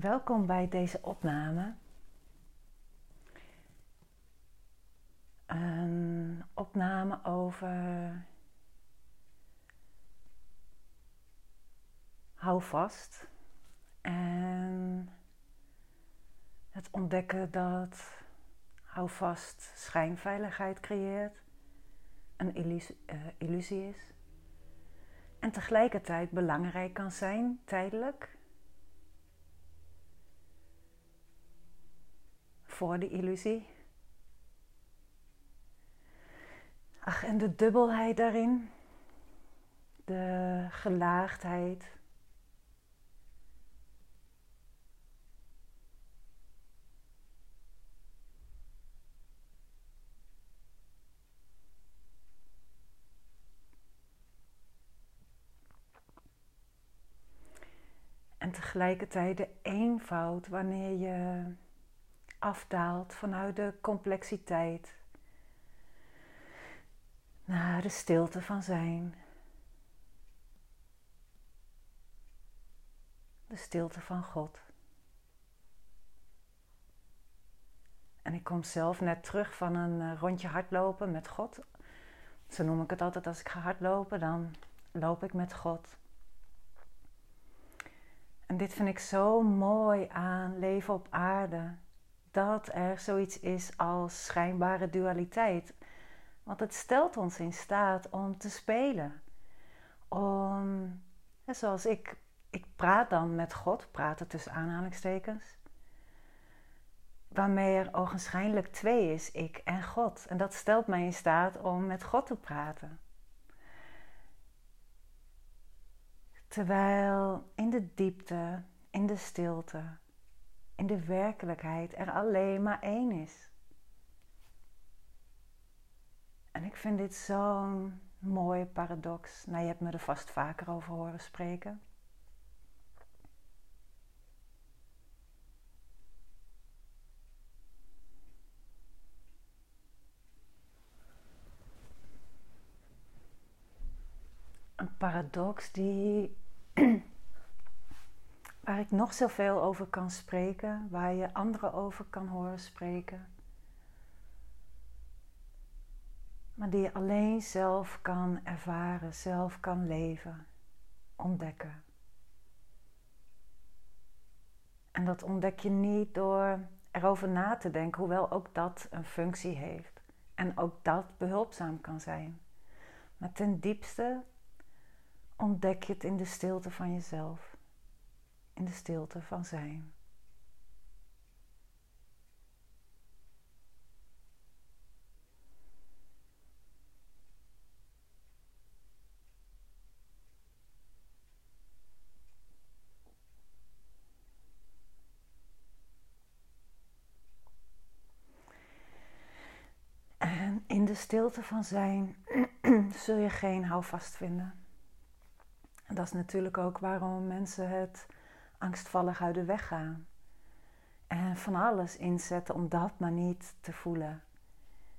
Welkom bij deze opname. Een opname over hou vast en het ontdekken dat hou vast schijnveiligheid creëert, een illusie, uh, illusie is en tegelijkertijd belangrijk kan zijn tijdelijk voor de illusie. Ach, en de dubbelheid daarin, de gelaagdheid. En tegelijkertijd de eenvoud wanneer je afdaalt vanuit de complexiteit naar de stilte van zijn. De stilte van God. En ik kom zelf net terug van een eh, rondje hardlopen met God. Zo noem ik het altijd als ik ga hardlopen, dan loop ik met God. En dit vind ik zo mooi aan leven op aarde dat er zoiets is als schijnbare dualiteit. Want het stelt ons in staat om te spelen. Om, zoals ik, ik praat dan met God, praten tussen aanhalingstekens. Waarmee er ogenschijnlijk twee is, ik en God. En dat stelt mij in staat om met God te praten. Terwijl in de diepte, in de stilte, in de werkelijkheid er alleen maar één is. En ik vind dit zo'n mooie paradox. Nou, je hebt me er vast vaker over horen spreken. Een paradox die waar ik nog zoveel over kan spreken, waar je anderen over kan horen spreken. Maar die je alleen zelf kan ervaren, zelf kan leven, ontdekken. En dat ontdek je niet door erover na te denken, hoewel ook dat een functie heeft. En ook dat behulpzaam kan zijn. Maar ten diepste ontdek je het in de stilte van jezelf in de stilte van zijn. En in de stilte van zijn zul je geen houvast vinden. En dat is natuurlijk ook waarom mensen het angstvallig uit de weg gaan. En van alles inzetten om dat maar niet te voelen.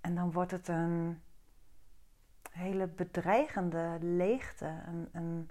En dan wordt het een hele bedreigende leegte, een, een,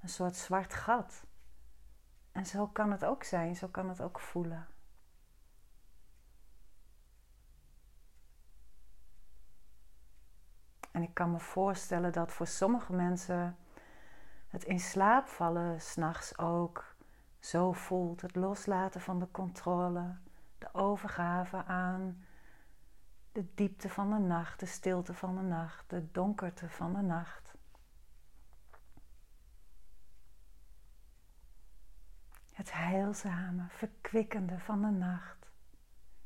een soort zwart gat. En zo kan het ook zijn, zo kan het ook voelen. En ik kan me voorstellen dat voor sommige mensen het in slaap vallen s'nachts ook zo voelt het loslaten van de controle, de overgave aan de diepte van de nacht, de stilte van de nacht, de donkerte van de nacht. Het heilzame, verkwikkende van de nacht.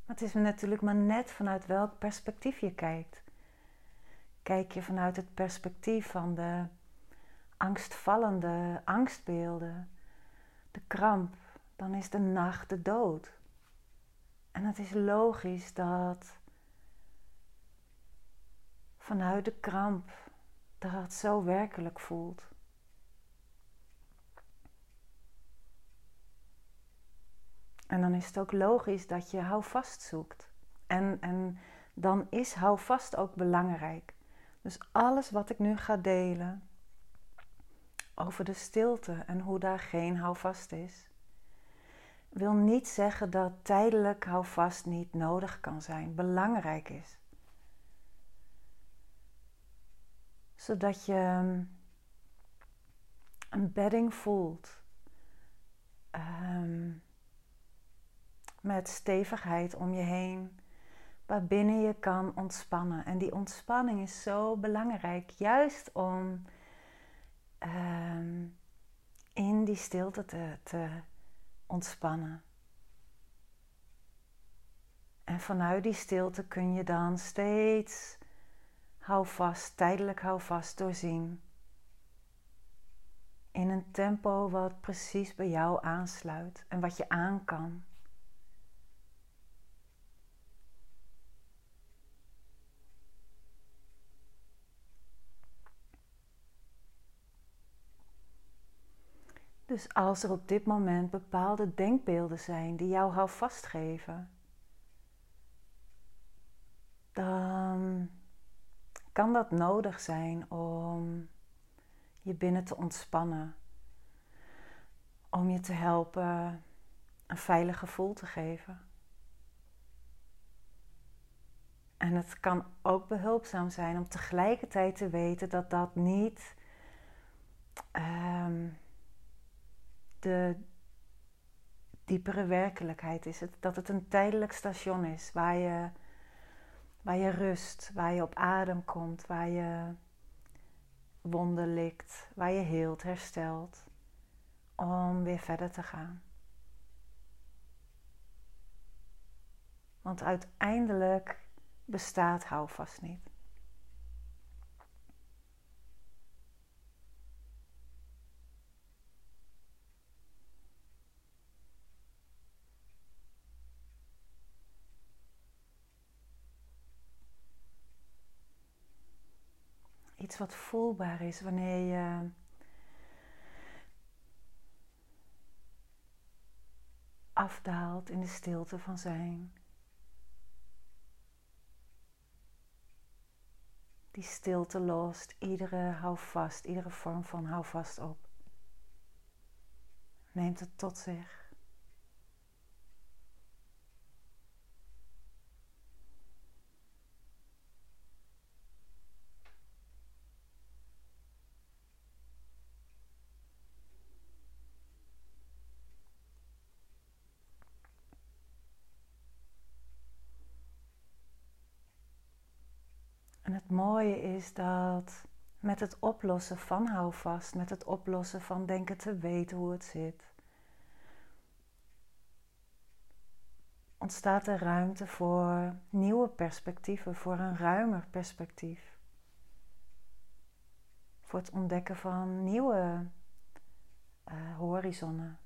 Maar het is natuurlijk maar net vanuit welk perspectief je kijkt. Kijk je vanuit het perspectief van de angstvallende angstbeelden, de kramp, dan is de nacht de dood. En het is logisch dat vanuit de kramp dat het zo werkelijk voelt. En dan is het ook logisch dat je houvast zoekt. En, en dan is houvast ook belangrijk. Dus alles wat ik nu ga delen, over de stilte en hoe daar geen houvast is. wil niet zeggen dat tijdelijk houvast niet nodig kan zijn, belangrijk is. Zodat je een bedding voelt um, met stevigheid om je heen, waarbinnen je kan ontspannen. En die ontspanning is zo belangrijk, juist om in die stilte te, te ontspannen. En vanuit die stilte kun je dan steeds houvast, tijdelijk houvast doorzien. In een tempo wat precies bij jou aansluit en wat je aan kan. Dus als er op dit moment bepaalde denkbeelden zijn die jou houvast geven, dan kan dat nodig zijn om je binnen te ontspannen. Om je te helpen een veilig gevoel te geven. En het kan ook behulpzaam zijn om tegelijkertijd te weten dat dat niet um, de diepere werkelijkheid is. Dat het een tijdelijk station is waar je, waar je rust, waar je op adem komt, waar je wonden likt, waar je heelt, herstelt, om weer verder te gaan. Want uiteindelijk bestaat houvast niet. Iets wat voelbaar is wanneer je afdaalt in de stilte van zijn. Die stilte lost iedere houvast, iedere vorm van houvast op. Neemt het tot zich. En het mooie is dat met het oplossen van houvast, met het oplossen van denken te weten hoe het zit, ontstaat er ruimte voor nieuwe perspectieven, voor een ruimer perspectief. Voor het ontdekken van nieuwe uh, horizonnen.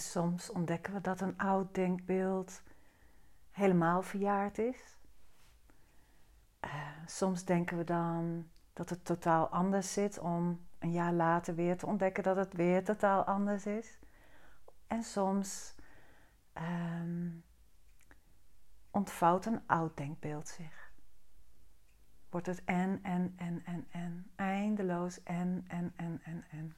Soms ontdekken we dat een oud denkbeeld helemaal verjaard is. Uh, soms denken we dan dat het totaal anders zit om een jaar later weer te ontdekken dat het weer totaal anders is. En soms um, ontvouwt een oud denkbeeld zich. Wordt het en, en, en, en, en. Eindeloos en, en, en, en, en.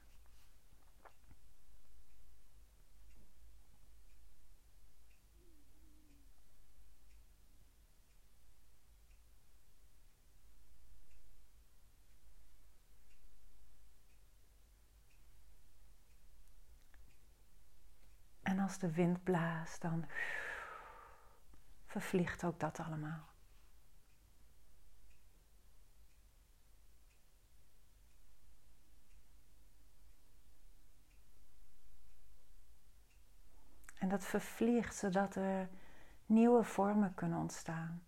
Als de wind blaast, dan vervliegt ook dat allemaal. En dat vervliegt zodat er nieuwe vormen kunnen ontstaan.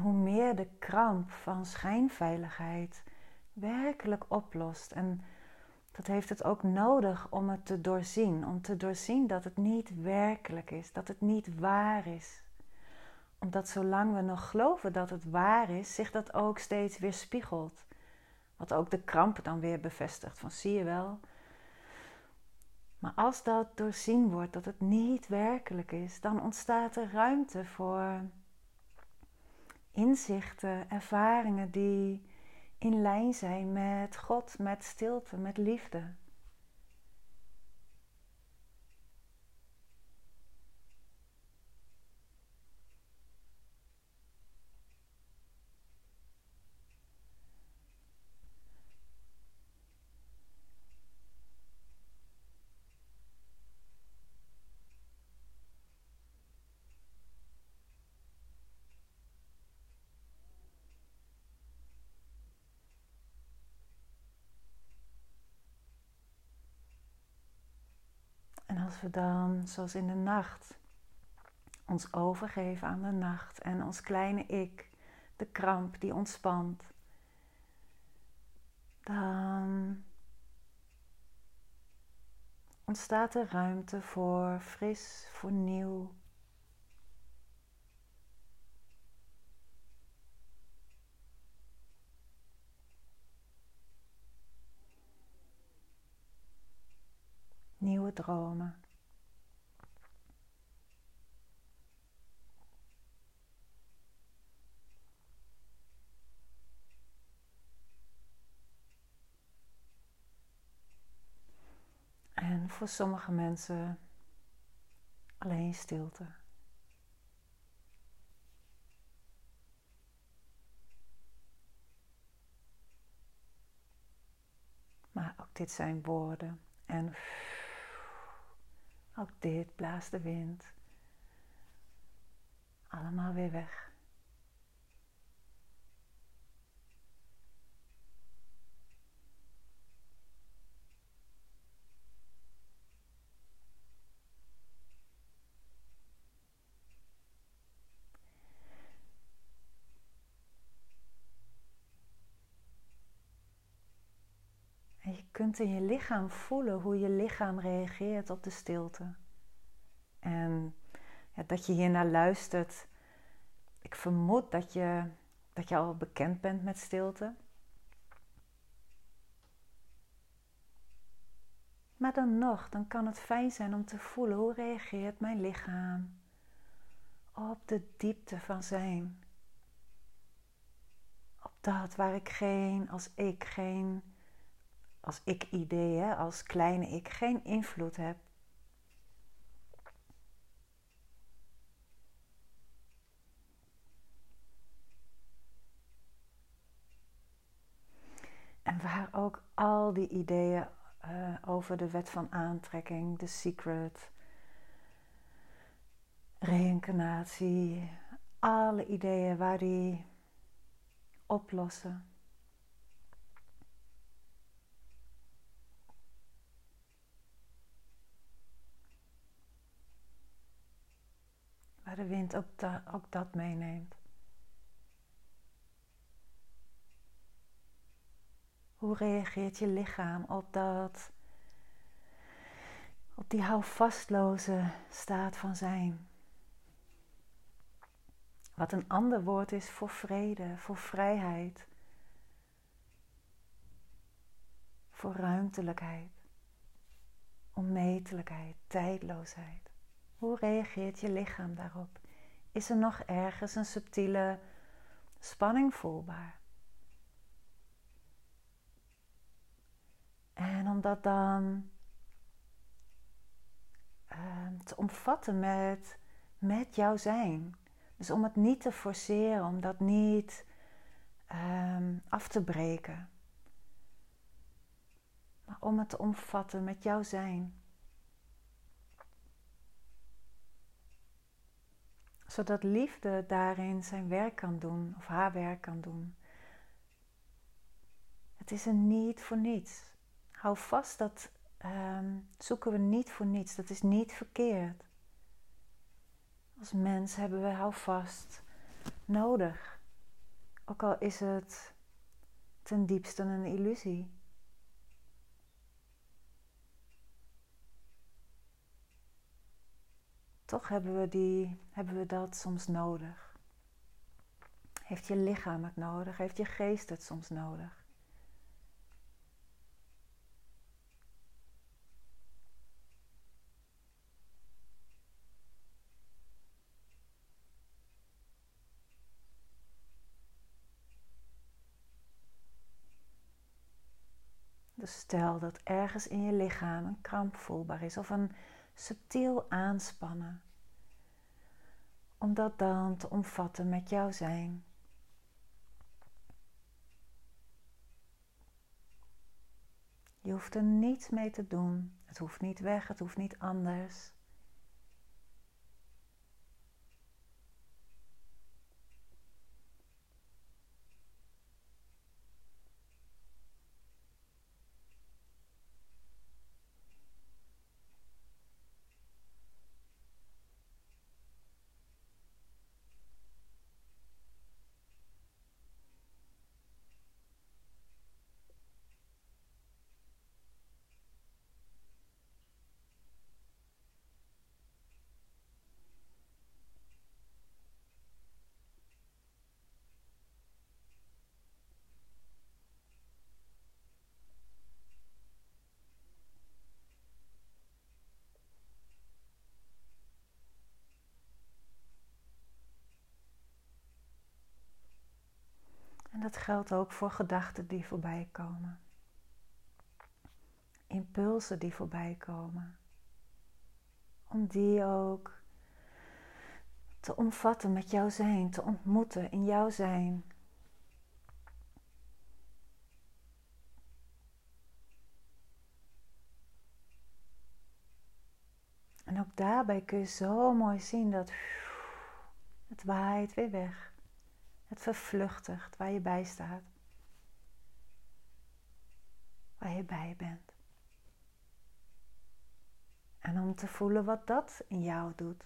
Wanneer de kramp van schijnveiligheid werkelijk oplost. En dat heeft het ook nodig om het te doorzien. Om te doorzien dat het niet werkelijk is, dat het niet waar is. Omdat zolang we nog geloven dat het waar is, zich dat ook steeds weer spiegelt. Wat ook de kramp dan weer bevestigt. Van zie je wel. Maar als dat doorzien wordt dat het niet werkelijk is, dan ontstaat er ruimte voor inzichten, ervaringen die in lijn zijn met God, met stilte, met liefde. als we dan, zoals in de nacht, ons overgeven aan de nacht en ons kleine ik, de kramp die ontspant, dan ontstaat er ruimte voor fris, voor nieuw. Nieuwe dromen. En voor sommige mensen alleen stilte. Maar ook dit zijn woorden. En ook dit blaast de wind. Allemaal weer weg. Kunt in je lichaam voelen hoe je lichaam reageert op de stilte. En ja, dat je hier naar luistert. Ik vermoed dat je, dat je al bekend bent met stilte. Maar dan nog, dan kan het fijn zijn om te voelen hoe reageert mijn lichaam op de diepte van zijn. Op dat waar ik geen, als ik geen als ik-idee, als kleine ik, geen invloed heb. En waar ook al die ideeën uh, over de wet van aantrekking, de secret, reïncarnatie, alle ideeën waar die oplossen. Waar de wind ook, da ook dat meeneemt. Hoe reageert je lichaam op dat, op die houvastloze staat van zijn? Wat een ander woord is voor vrede, voor vrijheid, voor ruimtelijkheid, onmetelijkheid, tijdloosheid. Hoe reageert je lichaam daarop? Is er nog ergens een subtiele spanning voelbaar? En om dat dan ehm, te omvatten met, met jouw zijn. Dus om het niet te forceren, om dat niet ehm, af te breken. Maar om het te omvatten met jouw zijn. Zodat liefde daarin zijn werk kan doen of haar werk kan doen. Het is een niet voor niets. Hou vast dat ehm, zoeken we niet voor niets. Dat is niet verkeerd. Als mens hebben we houvast nodig. Ook al is het ten diepste een illusie. Toch hebben we, die, hebben we dat soms nodig. Heeft je lichaam het nodig? Heeft je geest het soms nodig? Dus stel dat ergens in je lichaam een kramp voelbaar is of een subtiel aanspannen. Om dat dan te omvatten met jouw zijn. Je hoeft er niets mee te doen. Het hoeft niet weg, het hoeft niet anders. Dat geldt ook voor gedachten die voorbij komen. Impulsen die voorbij komen. Om die ook te omvatten met jouw zijn, te ontmoeten in jouw zijn. En ook daarbij kun je zo mooi zien dat het waait weer weg. Het vervluchtigt waar je bij staat. Waar je bij bent. En om te voelen wat dat in jou doet.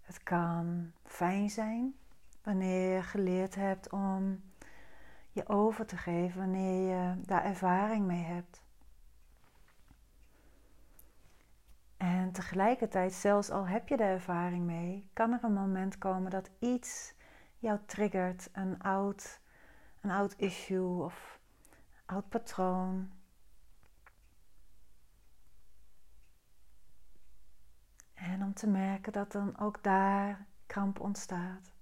Het kan fijn zijn wanneer je geleerd hebt om je over te geven, wanneer je daar ervaring mee hebt. En tegelijkertijd, zelfs al heb je de ervaring mee, kan er een moment komen dat iets jou triggert, een oud, een oud issue of oud patroon. En om te merken dat dan ook daar kramp ontstaat.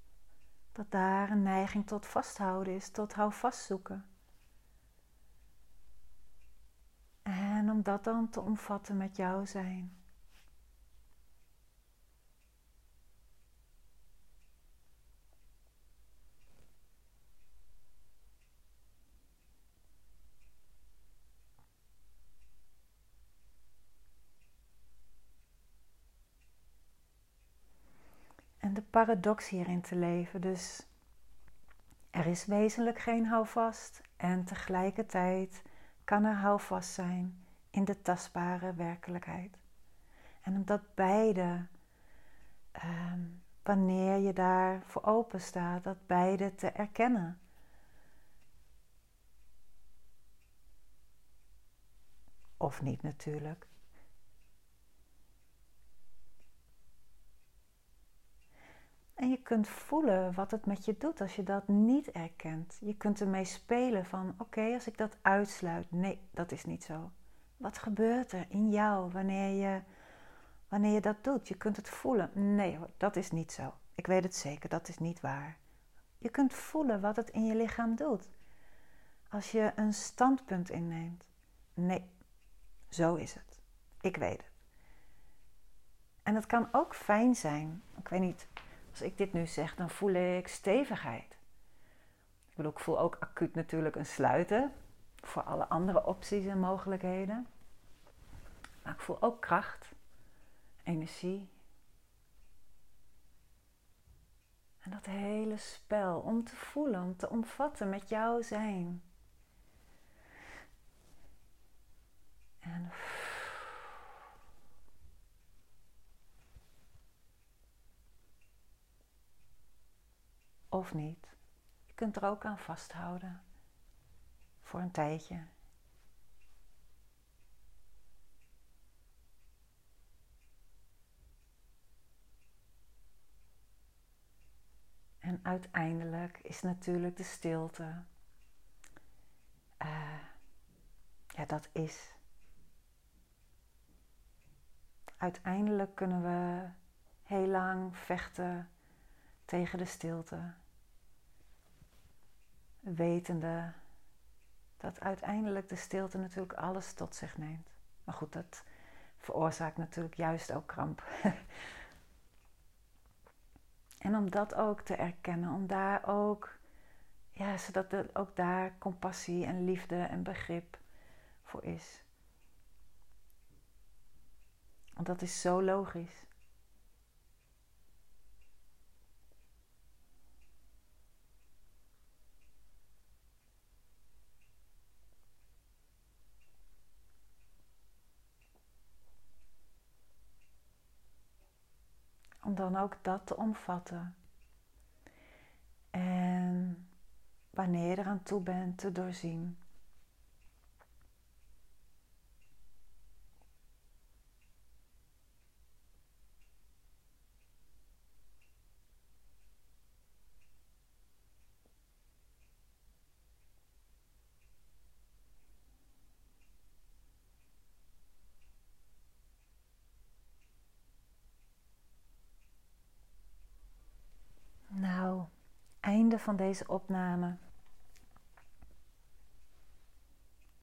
Dat daar een neiging tot vasthouden is, tot hou vastzoeken. En om dat dan te omvatten met jouw zijn. de paradox hierin te leven. Dus er is wezenlijk geen houvast en tegelijkertijd kan er houvast zijn in de tastbare werkelijkheid. En omdat beide, ehm, wanneer je daar voor open staat, dat beide te erkennen. Of niet natuurlijk. En je kunt voelen wat het met je doet als je dat niet erkent. Je kunt ermee spelen van oké, als ik dat uitsluit. Nee, dat is niet zo. Wat gebeurt er in jou wanneer je, wanneer je dat doet? Je kunt het voelen. Nee dat is niet zo. Ik weet het zeker, dat is niet waar. Je kunt voelen wat het in je lichaam doet. Als je een standpunt inneemt. Nee, zo is het. Ik weet het. En het kan ook fijn zijn. Ik weet niet als ik dit nu zeg, dan voel ik stevigheid. Ik bedoel, ik voel ook acuut natuurlijk een sluiten voor alle andere opties en mogelijkheden. Maar ik voel ook kracht, energie. En dat hele spel om te voelen, om te omvatten met jouw zijn. En of niet. Je kunt er ook aan vasthouden voor een tijdje. En uiteindelijk is natuurlijk de stilte. Uh, ja, dat is. Uiteindelijk kunnen we heel lang vechten tegen de stilte. Wetende dat uiteindelijk de stilte natuurlijk alles tot zich neemt. Maar goed, dat veroorzaakt natuurlijk juist ook kramp. en om dat ook te erkennen, om daar ook, ja, zodat er ook daar compassie en liefde en begrip voor is. Want dat is zo logisch. Om dan ook dat te omvatten. En wanneer je eraan toe bent, te doorzien. Van deze opname.